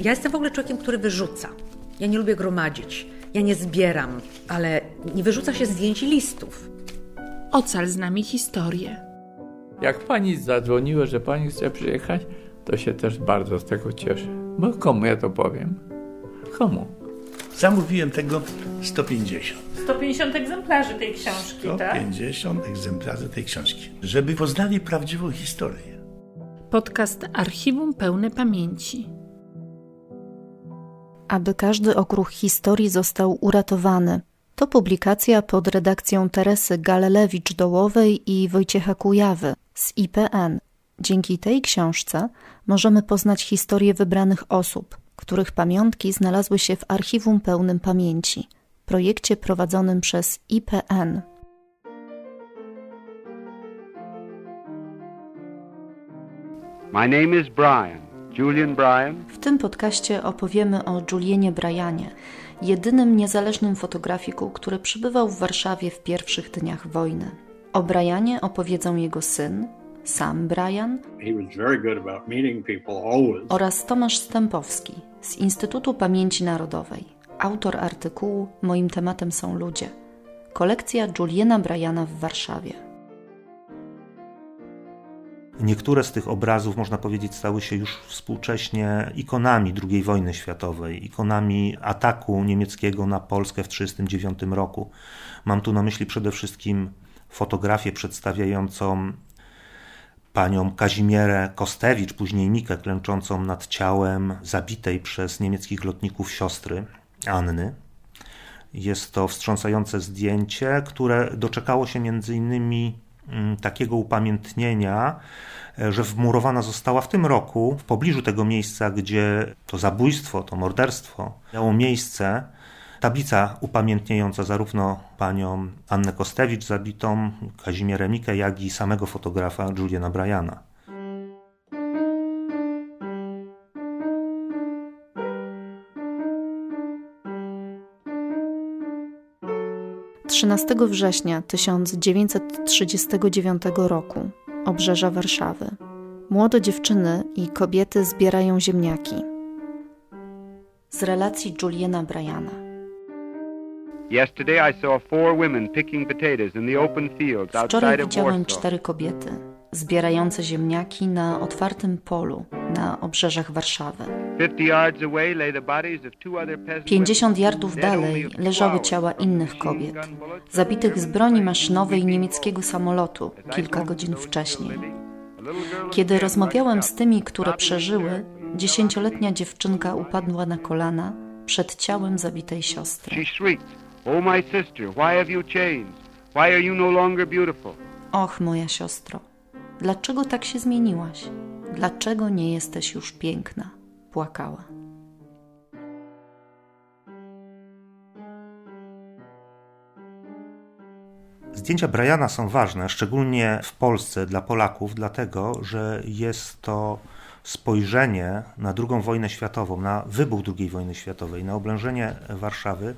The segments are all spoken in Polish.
Ja jestem w ogóle człowiekiem, który wyrzuca. Ja nie lubię gromadzić. Ja nie zbieram, ale nie wyrzuca się zdjęć i listów. Ocal z nami historię. Jak pani zadzwoniła, że pani chce przyjechać, to się też bardzo z tego cieszę. Bo komu ja to powiem? Komu? Zamówiłem tego 150. 150 egzemplarzy tej książki, tak? 150 egzemplarzy tej książki. Żeby poznali prawdziwą historię. Podcast Archiwum Pełne Pamięci. Aby każdy okruch historii został uratowany. To publikacja pod redakcją Teresy Galelewicz-Dołowej i Wojciecha Kujawy z IPN. Dzięki tej książce możemy poznać historię wybranych osób, których pamiątki znalazły się w Archiwum Pełnym Pamięci, projekcie prowadzonym przez IPN. My name is Brian, Julian Brian. W tym podcaście opowiemy o Julianie Bryanie, jedynym niezależnym fotografiku, który przybywał w Warszawie w pierwszych dniach wojny. O Bryanie opowiedzą jego syn, sam Brian oraz Tomasz Stępowski z Instytutu Pamięci Narodowej, autor artykułu Moim tematem są ludzie. Kolekcja Juliana Bryana w Warszawie. Niektóre z tych obrazów, można powiedzieć, stały się już współcześnie ikonami II wojny światowej, ikonami ataku niemieckiego na Polskę w 1939 roku. Mam tu na myśli przede wszystkim fotografię przedstawiającą panią Kazimierę Kostewicz, później Mikę, klęczącą nad ciałem zabitej przez niemieckich lotników siostry Anny. Jest to wstrząsające zdjęcie, które doczekało się między innymi takiego upamiętnienia, e, że wmurowana została w tym roku w pobliżu tego miejsca, gdzie to zabójstwo, to morderstwo miało miejsce tablica upamiętniająca zarówno panią Annę Kostewicz zabitą, Kazimierę Mikę, jak i samego fotografa Juliana Bryana. Trzynastego września 1939 roku obrzeża Warszawy. Młode dziewczyny i kobiety zbierają ziemniaki. Z relacji Juliana Bryana. Wczoraj widziałem cztery kobiety zbierające ziemniaki na otwartym polu na obrzeżach Warszawy. 50 yardów dalej leżały ciała innych kobiet, zabitych z broni maszynowej niemieckiego samolotu kilka godzin wcześniej. Kiedy rozmawiałem z tymi, które przeżyły, dziesięcioletnia dziewczynka upadła na kolana przed ciałem zabitej siostry. Oh no? Och, moja siostro, dlaczego tak się zmieniłaś? Dlaczego nie jesteś już piękna? Płakała. Zdjęcia Briana są ważne, szczególnie w Polsce dla Polaków, dlatego że jest to spojrzenie na II wojnę światową, na wybuch II wojny światowej, na oblężenie Warszawy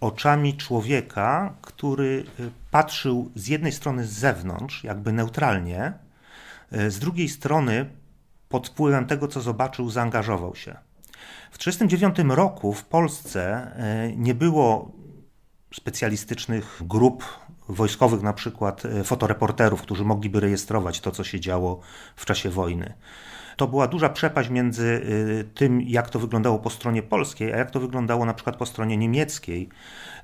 oczami człowieka, który y, patrzył z jednej strony z zewnątrz, jakby neutralnie, y, z drugiej strony pod wpływem tego, co zobaczył, zaangażował się. W 1939 roku w Polsce y, nie było specjalistycznych grup wojskowych, na przykład fotoreporterów, którzy mogliby rejestrować to, co się działo w czasie wojny. To była duża przepaść między y, tym, jak to wyglądało po stronie polskiej, a jak to wyglądało na przykład po stronie niemieckiej.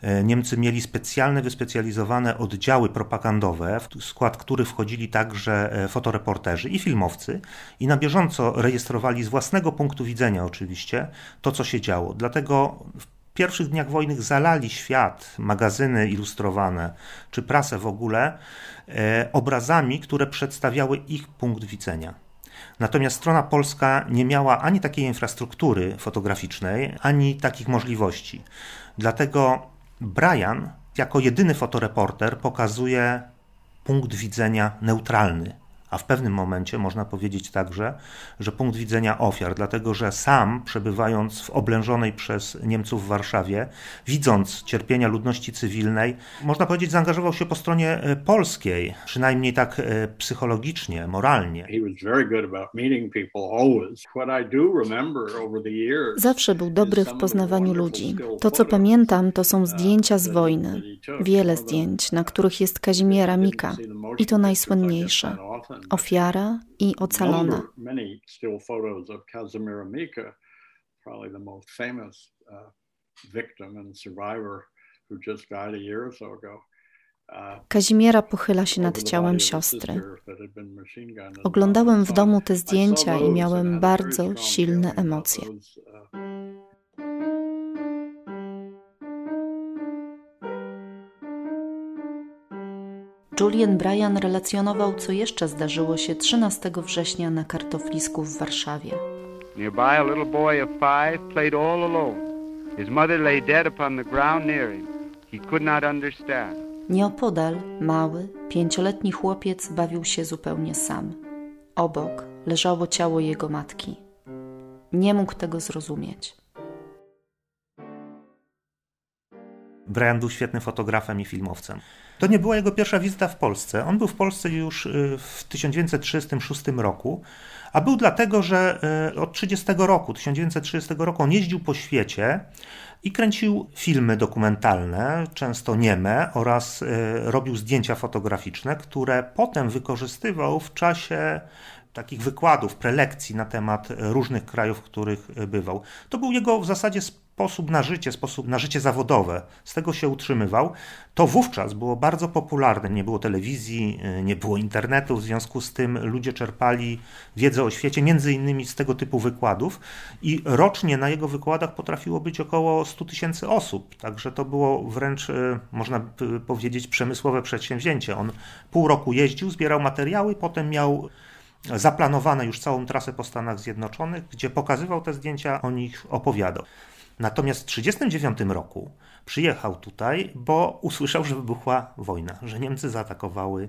E, Niemcy mieli specjalne, wyspecjalizowane oddziały propagandowe, w skład których wchodzili także e, fotoreporterzy i filmowcy i na bieżąco rejestrowali z własnego punktu widzenia oczywiście to, co się działo. Dlatego w pierwszych dniach wojny zalali świat, magazyny ilustrowane czy prasę w ogóle obrazami, które przedstawiały ich punkt widzenia. Natomiast strona polska nie miała ani takiej infrastruktury fotograficznej, ani takich możliwości. Dlatego Brian, jako jedyny fotoreporter, pokazuje punkt widzenia neutralny, a w pewnym momencie można powiedzieć także, że punkt widzenia ofiar, dlatego że sam przebywając w oblężonej przez Niemców w Warszawie, widząc cierpienia ludności cywilnej, można powiedzieć, zaangażował się po stronie e, polskiej, przynajmniej tak e, psychologicznie, moralnie. Zawsze był dobry w poznawaniu ludzi. To, co pamiętam, to są zdjęcia z wojny. Wiele zdjęć, na których jest Kazimiera Mika. I to najsłynniejsze. Ofiara i ocalona. Kazimiera pochyla się nad ciałem siostry. Oglądałem w domu te zdjęcia i miałem bardzo silne emocje. Julian Bryan relacjonował, co jeszcze zdarzyło się 13 września na kartoflisku w Warszawie. Nearby a little boy of five played all alone. His mother lay dead upon the ground near him. He could not understand. Nieopodal mały, pięcioletni chłopiec bawił się zupełnie sam. Obok leżało ciało jego matki. Nie mógł tego zrozumieć. Brian był świetnym fotografem i filmowcem. To nie była jego pierwsza wizyta w Polsce. On był w Polsce już y, w 1936 roku, a był dlatego, że y, od 30 roku, 1930 roku on jeździł po świecie i kręcił filmy dokumentalne, często nieme, oraz y, robił zdjęcia fotograficzne, które potem wykorzystywał w czasie takich wykładów, prelekcji na temat różnych krajów, w których bywał. To był jego w zasadzie sposób na życie, sposób na życie zawodowe. Z tego się utrzymywał. To wówczas było bardzo popularne. Nie było telewizji, y, nie było internetu, w związku z tym ludzie czerpali wiedzę o świecie, między innymi z tego typu wykładów i rocznie na jego wykładach potrafiło być około 100 tysięcy osób. Także to było wręcz, y, można powiedzieć, przemysłowe przedsięwzięcie. On pół roku jeździł, zbierał materiały, potem miał zaplanowane już całą trasę po Stanach Zjednoczonych, gdzie pokazywał te zdjęcia, o nich opowiadał. Natomiast w 1939 roku przyjechał tutaj, bo usłyszał, że wybuchła wojna, że Niemcy zaatakowały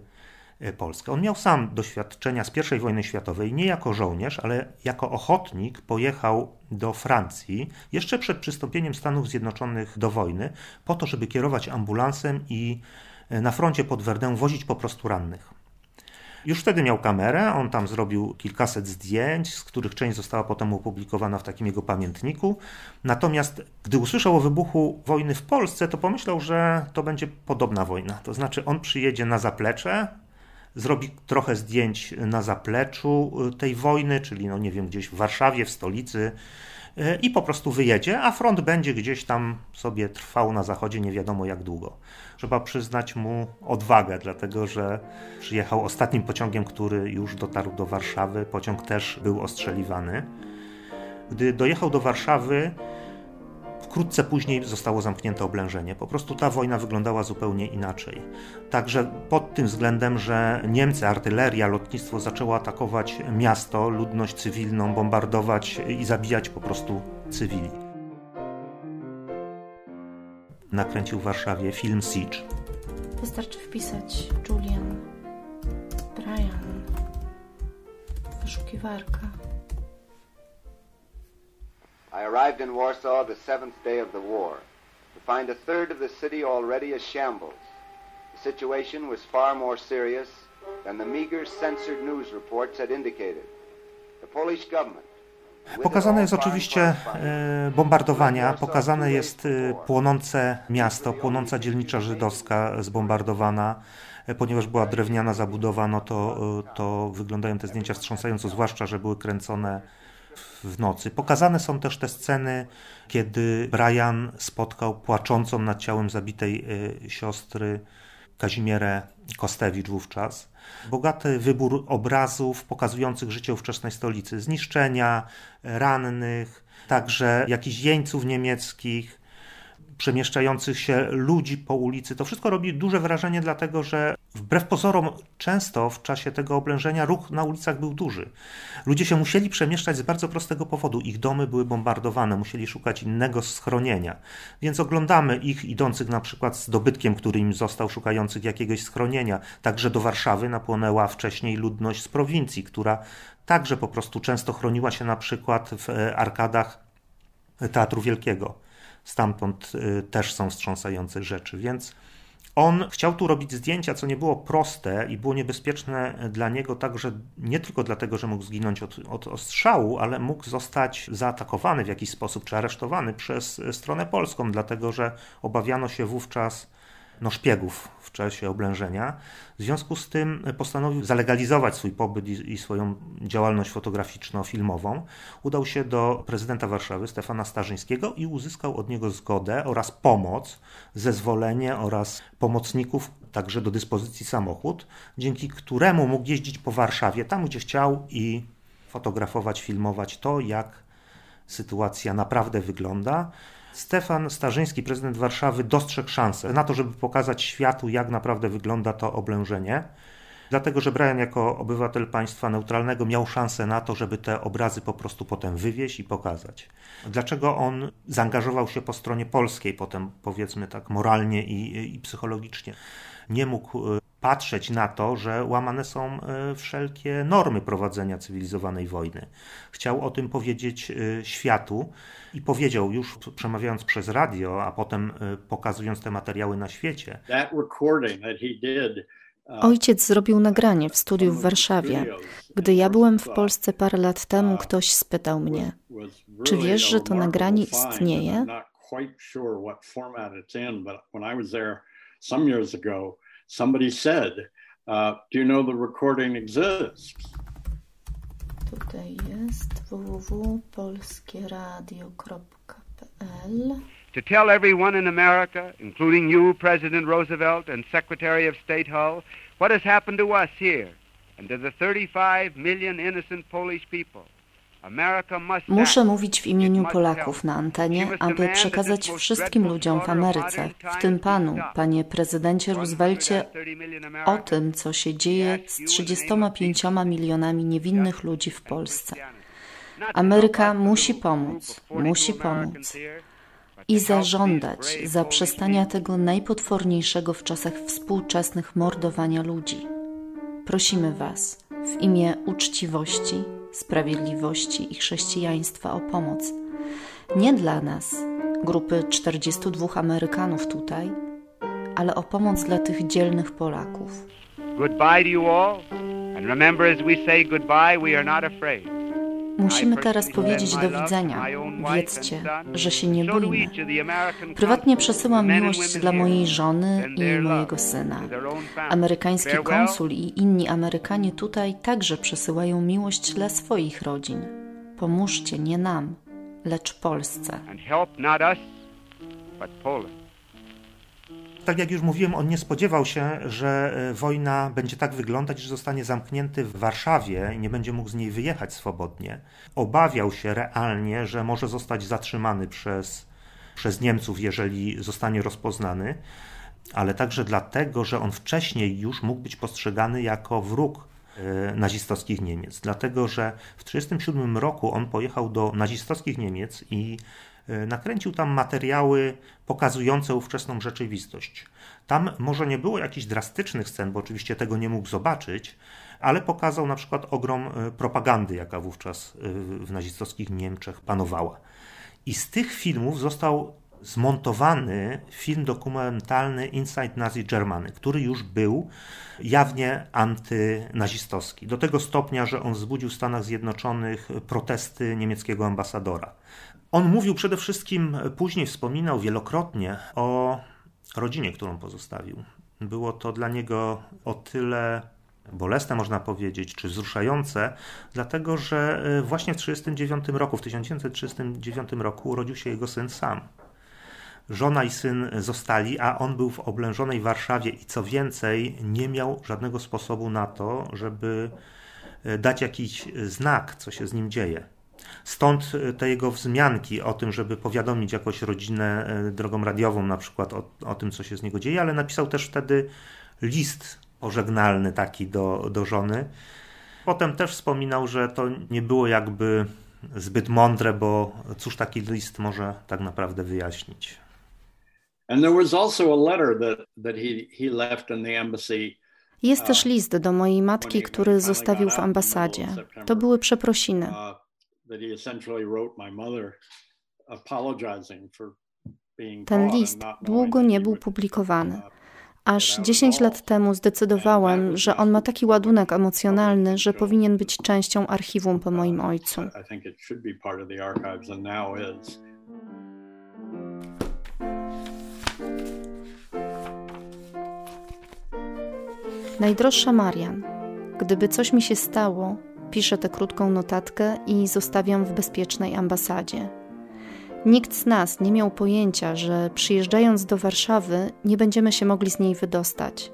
e, Polskę. On miał sam doświadczenia z I wojny światowej, nie jako żołnierz, ale jako ochotnik pojechał do Francji jeszcze przed przystąpieniem Stanów Zjednoczonych do wojny, po to, żeby kierować ambulansem i e, na froncie pod Verdun wozić po prostu rannych. Już wtedy miał kamerę, on tam zrobił kilkaset zdjęć, z których część została potem opublikowana w takim jego pamiętniku. Natomiast gdy usłyszał o wybuchu wojny w Polsce, to pomyślał, że to będzie podobna wojna. To znaczy on przyjedzie na zaplecze, zrobi trochę zdjęć na zapleczu tej wojny, czyli no nie wiem, gdzieś w Warszawie, w stolicy, i po prostu wyjedzie, a front będzie gdzieś tam sobie trwał na zachodzie nie wiadomo jak długo. Trzeba przyznać mu odwagę, dlatego że przyjechał ostatnim pociągiem, który już dotarł do Warszawy. Pociąg też był ostrzeliwany. Gdy dojechał do Warszawy, Wkrótce później zostało zamknięte oblężenie. Po prostu ta wojna wyglądała zupełnie inaczej. Także pod tym względem, że Niemcy, artyleria, lotnictwo zaczęło atakować miasto, ludność cywilną, bombardować i zabijać po prostu cywili. Nakręcił w Warszawie film Siege. Wystarczy wpisać Julian, Brian, wyszukiwarka. I arrived in Warsaw the seventh day of the war to find a third of the city already a shambles. The situation was far more serious than the meager censored news reports had indicated. The Polish government Pokazane jest oczywiście e, bombardowania, pokazane jest e, płonące miasto, płonąca dzielnica żydowska zbombardowana, e, ponieważ była drewniana zabudowa, no to, to wyglądają te zdjęcia wstrząsająco, zwłaszcza, że były kręcone w nocy. Pokazane są też te sceny, kiedy Brian spotkał płaczącą nad ciałem zabitej y, siostry Kazimierę Kostewicz wówczas. Bogaty wybór obrazów pokazujących życie ówczesnej stolicy, zniszczenia, rannych, także jakichś jeńców niemieckich, przemieszczających się ludzi po ulicy. To wszystko robi duże wrażenie, dlatego że Wbrew pozorom, często w czasie tego oblężenia ruch na ulicach był duży. Ludzie się musieli przemieszczać z bardzo prostego powodu. Ich domy były bombardowane, musieli szukać innego schronienia. Więc oglądamy ich idących na przykład z dobytkiem, który im został, szukających jakiegoś schronienia. Także do Warszawy napłynęła wcześniej ludność z prowincji, która także po prostu często chroniła się na przykład w e, arkadach Teatru Wielkiego. Stamtąd e, też są wstrząsające rzeczy, więc on chciał tu robić zdjęcia, co nie było proste i było niebezpieczne dla niego także nie tylko dlatego, że mógł zginąć od, od ostrzału, ale mógł zostać zaatakowany w jakiś sposób czy aresztowany przez stronę polską, dlatego że obawiano się wówczas no, szpiegów w czasie oblężenia. W związku z tym postanowił zalegalizować swój pobyt i, i swoją działalność fotograficzno-filmową. Udał się do prezydenta Warszawy, Stefana Starzyńskiego i uzyskał od niego zgodę oraz pomoc, zezwolenie oraz pomocników, także do dyspozycji samochód, dzięki któremu mógł jeździć po Warszawie, tam gdzie chciał i fotografować, filmować to, jak sytuacja naprawdę wygląda. Stefan Starzyński, prezydent Warszawy, dostrzegł szansę na to, żeby pokazać światu, jak naprawdę wygląda to oblężenie. Dlatego, że Brian jako obywatel państwa neutralnego miał szansę na to, żeby te obrazy po prostu potem wywieźć i pokazać. Dlaczego on zaangażował się po stronie polskiej, potem powiedzmy tak moralnie i, i psychologicznie? Nie mógł e, patrzeć na to, że łamane są e, wszelkie normy prowadzenia cywilizowanej wojny. Chciał o tym powiedzieć e, światu i powiedział już przemawiając przez radio, a potem pokazując te materiały na świecie. Uh, Ojciec zrobił nagranie w studiu w Warszawie. Gdy ja byłem w Polsce parę lat temu, uh, ktoś spytał mnie, czy wiesz, że to nagranie istnieje? Somebody said, uh, do you know the recording exists? Tutaj jest www.polskieradio.pl To tell everyone in America, including you, President Roosevelt, and Secretary of State Hull, what has happened to us here and to the 35 million innocent Polish people. Muszę mówić w imieniu Polaków na antenie, aby przekazać wszystkim ludziom w Ameryce, w tym panu, panie prezydencie Roosevelcie, o tym, co się dzieje z 35 milionami niewinnych ludzi w Polsce. Ameryka musi pomóc, musi pomóc i zażądać zaprzestania tego najpotworniejszego w czasach współczesnych mordowania ludzi. Prosimy Was w imię uczciwości, sprawiedliwości i chrześcijaństwa o pomoc. Nie dla nas, grupy 42 Amerykanów tutaj, ale o pomoc dla tych dzielnych Polaków. Goodbye to you all, and remember as we say goodbye, we are not afraid. Musimy teraz powiedzieć do widzenia. Wiedzcie, że się nie boimy. Prywatnie przesyłam miłość dla mojej żony i mojego syna. Amerykański konsul i inni Amerykanie tutaj także przesyłają miłość dla swoich rodzin. Pomóżcie nie nam, lecz Polsce. Tak jak już mówiłem, on nie spodziewał się, że e, wojna będzie tak wyglądać, że zostanie zamknięty w Warszawie i nie będzie mógł z niej wyjechać swobodnie. Obawiał się realnie, że może zostać zatrzymany przez, przez Niemców, jeżeli zostanie rozpoznany, ale także dlatego, że on wcześniej już mógł być postrzegany jako wróg e, nazistowskich Niemiec. Dlatego, że w 1937 roku on pojechał do nazistowskich Niemiec i nakręcił tam materiały pokazujące ówczesną rzeczywistość. Tam może nie było jakichś drastycznych scen, bo oczywiście tego nie mógł zobaczyć, ale pokazał na przykład ogrom e, propagandy, jaka wówczas e, w nazistowskich Niemczech panowała. I z tych filmów został zmontowany film dokumentalny Inside Nazi Germany, który już był jawnie antynazistowski. Do tego stopnia, że on wzbudził w Stanach Zjednoczonych protesty niemieckiego ambasadora. On mówił przede wszystkim, później wspominał wielokrotnie o rodzinie, którą pozostawił. Było to dla niego o tyle bolesne, można powiedzieć, czy wzruszające, dlatego że e, właśnie w 1939 roku, w 1939 roku urodził się jego syn sam. Żona i syn zostali, a on był w oblężonej Warszawie i co więcej, nie miał żadnego sposobu na to, żeby e, dać jakiś znak, co się z nim dzieje. Stąd e, te jego wzmianki o tym, żeby powiadomić jakoś rodzinę e, drogą radiową, na przykład o, o tym, co się z niego dzieje, ale napisał też wtedy list pożegnalny taki do, do żony. Potem też wspominał, że to nie było jakby zbyt mądre, bo cóż taki list może tak naprawdę wyjaśnić. Jest też list do mojej matki, który zostawił w ambasadzie. To były przeprosiny. Ten list długo nie był publikowany. Aż 10 lat temu zdecydowałem, że on ma taki ładunek emocjonalny, że powinien być częścią archiwum po moim ojcu. Najdroższa Marian, gdyby coś mi się stało, piszę tę krótką notatkę i zostawiam w bezpiecznej ambasadzie. Nikt z nas nie miał pojęcia, że przyjeżdżając do Warszawy nie będziemy się mogli z niej wydostać.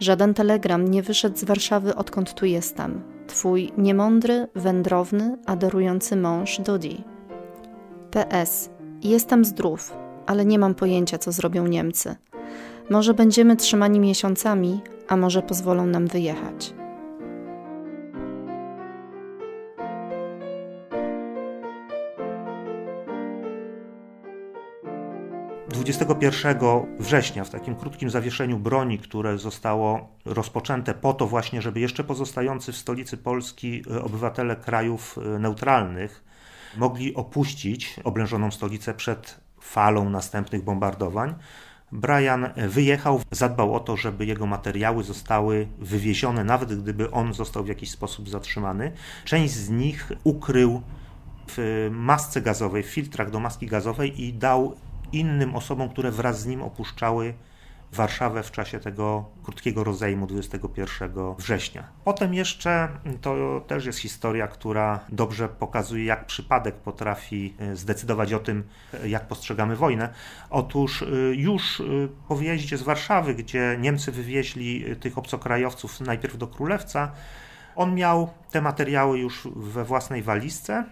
Żaden telegram nie wyszedł z Warszawy, odkąd tu jestem. Twój niemądry, wędrowny, adorujący mąż Dodi. PS. Jestem zdrów, ale nie mam pojęcia, co zrobią Niemcy. Może będziemy trzymani miesiącami, a może pozwolą nam wyjechać. 21 września, w takim krótkim zawieszeniu broni, które zostało rozpoczęte po to właśnie, żeby jeszcze pozostający w stolicy Polski e, obywatele krajów e, neutralnych mogli opuścić oblężoną stolicę przed falą następnych bombardowań. Brian wyjechał, zadbał o to, żeby jego materiały zostały wywiezione, nawet gdyby on został w jakiś sposób zatrzymany. Część z nich ukrył w masce gazowej, w filtrach do maski gazowej i dał innym osobom, które wraz z nim opuszczały Warszawę w czasie tego krótkiego rozejmu 21 września. Potem jeszcze to też jest historia, która dobrze pokazuje, jak przypadek potrafi e, zdecydować o tym, e, jak postrzegamy wojnę. Otóż e, już po wyjeździe z Warszawy, gdzie Niemcy wywieźli tych obcokrajowców najpierw do Królewca, on miał te materiały już we własnej walizce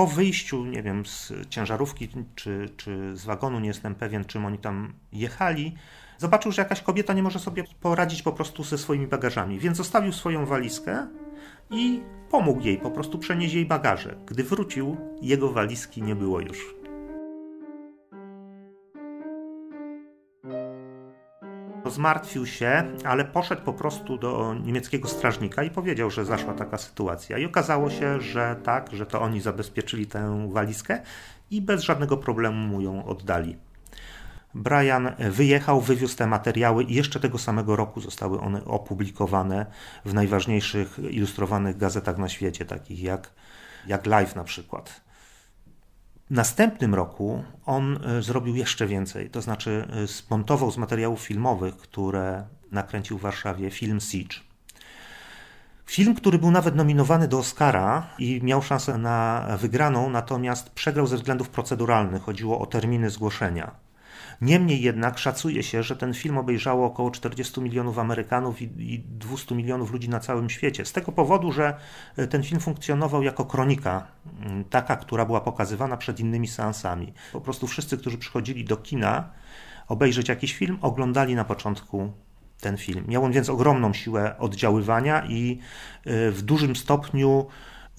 po wyjściu, nie wiem, z ciężarówki czy, czy z wagonu, nie jestem pewien, czym oni tam jechali, zobaczył, że jakaś kobieta nie może sobie poradzić po prostu ze swoimi bagażami, więc zostawił swoją walizkę i pomógł jej po prostu przenieść jej bagaże. Gdy wrócił, jego walizki nie było już. Zmartwił się, ale poszedł po prostu do niemieckiego strażnika i powiedział, że zaszła taka sytuacja. I okazało się, że tak, że to oni zabezpieczyli tę walizkę i bez żadnego problemu mu ją oddali. Brian wyjechał, wywiózł te materiały i jeszcze tego samego roku zostały one opublikowane w najważniejszych ilustrowanych gazetach na świecie, takich jak, jak Life na przykład następnym roku on e, zrobił jeszcze więcej, to znaczy e, smontował z materiałów filmowych, które nakręcił w Warszawie, film Siege. Film, który był nawet nominowany do Oscara i miał szansę na wygraną, natomiast przegrał ze względów proceduralnych. Chodziło o terminy zgłoszenia. Niemniej jednak szacuje się, że ten film obejrzało około 40 milionów Amerykanów i 200 milionów ludzi na całym świecie. Z tego powodu, że e, ten film funkcjonował jako kronika, taka, która była pokazywana przed innymi seansami. Po prostu wszyscy, którzy przychodzili do kina obejrzeć jakiś film, oglądali na początku ten film. Miał on więc ogromną siłę oddziaływania i e, w dużym stopniu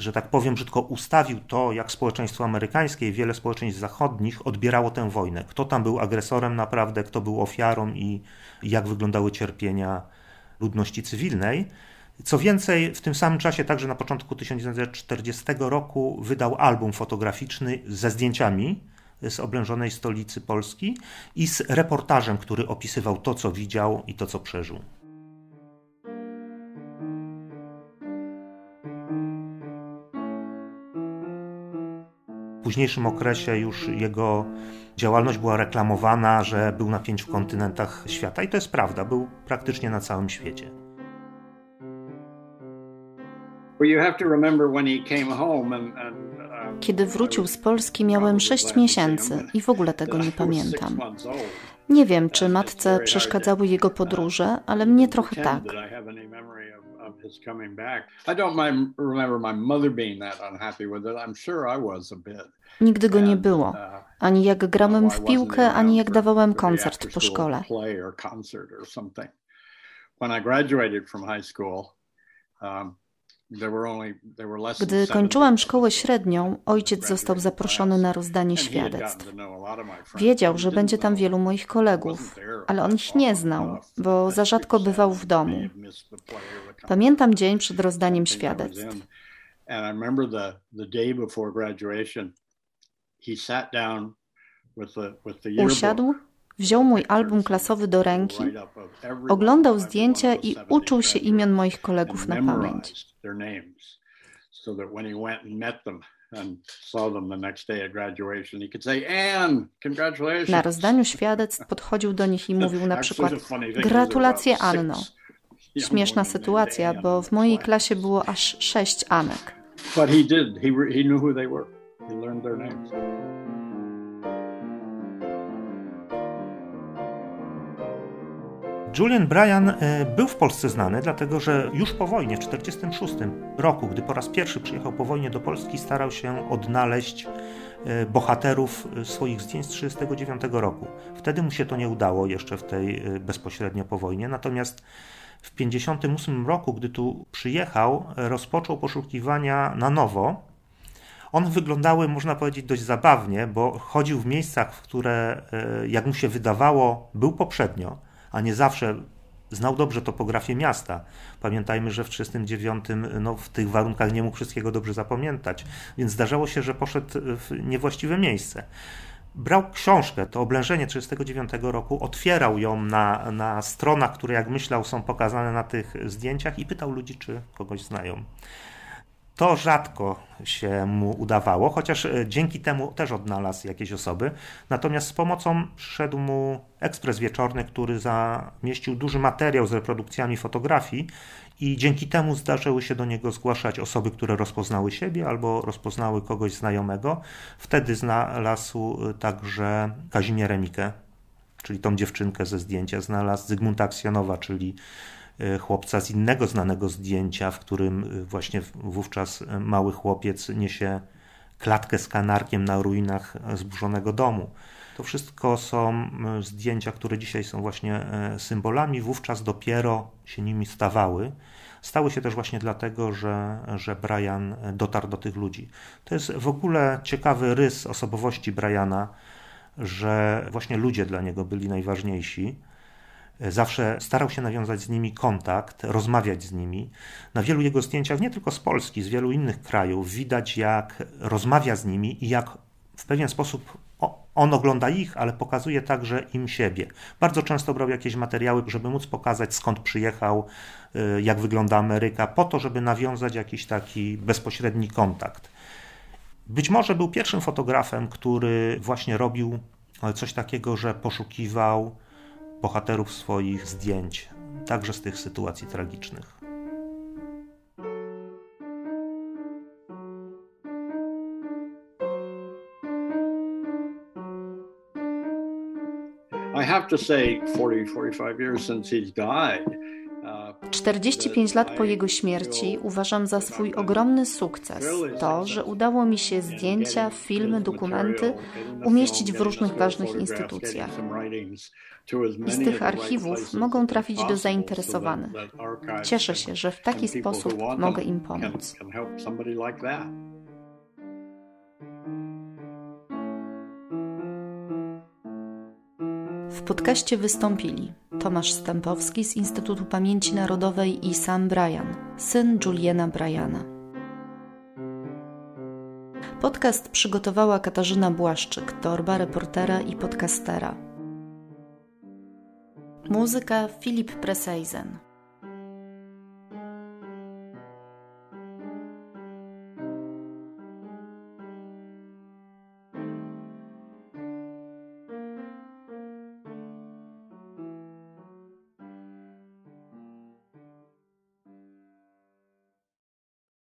że tak powiem brzydko, ustawił to, jak społeczeństwo amerykańskie i wiele społeczeństw zachodnich odbierało tę wojnę. Kto tam był agresorem naprawdę, kto był ofiarą i jak wyglądały cierpienia ludności cywilnej. Co więcej, w tym samym czasie, także na początku 1940 roku, wydał album fotograficzny ze zdjęciami z oblężonej stolicy Polski i z reportażem, który opisywał to, co widział i to, co przeżył. Późniejszym okresie już jego działalność była reklamowana, że był na pięciu kontynentach świata i to jest prawda, był praktycznie na całym świecie. Kiedy wrócił z Polski, miałem sześć miesięcy i w ogóle tego nie pamiętam. Nie wiem, czy matce przeszkadzały jego podróże, ale mnie trochę tak his coming back. I don't mind, remember my mother being that unhappy with it. I'm sure I was a bit. Nigdy go nie było. Uh, ani jak grałem w piłkę, ani jak dawałem koncert po szkole. when I graduated from high school, um, gdy kończyłam szkołę średnią, ojciec został zaproszony na rozdanie świadectw. Wiedział, że będzie tam wielu moich kolegów, ale on ich nie znał, bo za rzadko bywał w domu. Pamiętam dzień przed rozdaniem świadectw. Usiadł, wziął mój album klasowy do ręki, oglądał zdjęcia i uczył się imion moich kolegów na pamięć. Na rozdaniu świadectw podchodził do nich i mówił na przykład Gratulacje Anno. Śmieszna sytuacja, bo w mojej klasie było aż sześć Anek. But he did. He, he knew who they were. He learned their names. Julian Bryan e, był w Polsce znany, dlatego że już po wojnie, w 1946 roku, gdy po raz pierwszy przyjechał po wojnie do Polski, starał się odnaleźć e, bohaterów e, swoich zdjęć z 1939 roku. Wtedy mu się to nie udało jeszcze w tej bezpośrednio po wojnie, natomiast w 1958 roku, gdy tu przyjechał, rozpoczął poszukiwania na nowo. One wyglądały, można powiedzieć, dość zabawnie, bo chodził w miejscach, w które, jak mu się wydawało, był poprzednio a nie zawsze znał dobrze topografię miasta. Pamiętajmy, że w 1939 no, w tych warunkach nie mógł wszystkiego dobrze zapamiętać, więc zdarzało się, że poszedł w niewłaściwe miejsce. Brał książkę, to oblężenie 1939 roku, otwierał ją na, na stronach, które jak myślał są pokazane na tych zdjęciach i pytał ludzi, czy kogoś znają. To rzadko się mu udawało, chociaż e, dzięki temu też odnalazł jakieś osoby. Natomiast z pomocą przyszedł mu ekspres wieczorny, który zamieścił duży materiał z reprodukcjami fotografii i dzięki temu zdarzyły się do niego zgłaszać osoby, które rozpoznały siebie albo rozpoznały kogoś znajomego. Wtedy znalazł e, także Kazimierę Mikę, czyli tą dziewczynkę ze zdjęcia, znalazł Zygmunta Aksjanowa, czyli chłopca z innego znanego zdjęcia, w którym e, właśnie wówczas e, mały chłopiec niesie klatkę z kanarkiem na ruinach zburzonego domu. To wszystko są zdjęcia, które dzisiaj są właśnie symbolami, wówczas dopiero się nimi stawały. Stały się też właśnie dlatego, że, że Brian dotarł do tych ludzi. To jest w ogóle ciekawy rys osobowości Briana, że właśnie ludzie dla niego byli najważniejsi Zawsze starał się nawiązać z nimi kontakt, rozmawiać z nimi. Na wielu jego zdjęciach, nie tylko z Polski, z wielu innych krajów, widać jak rozmawia z nimi i jak w pewien sposób on ogląda ich, ale pokazuje także im siebie. Bardzo często brał jakieś materiały, żeby móc pokazać skąd przyjechał, y, jak wygląda Ameryka, po to, żeby nawiązać jakiś taki bezpośredni kontakt. Być może był pierwszym fotografem, który właśnie robił coś takiego, że poszukiwał bohaterów swoich zdjęć, także z tych sytuacji tragicznych. I have to say 40 45 years since he's died 45 lat po jego śmierci uważam za swój ogromny sukces to, że udało mi się zdjęcia, filmy, dokumenty umieścić w różnych ważnych instytucjach. I z tych archiwów mogą trafić do zainteresowanych. Cieszę się, że w taki sposób mogę im pomóc. W podcaście wystąpili Tomasz Stępowski z Instytutu Pamięci Narodowej i Sam Bryan, syn Juliana Bryana. Podcast przygotowała Katarzyna Błaszczyk, torba reportera i podcastera. Muzyka Filip Preseisen.